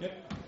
Yep.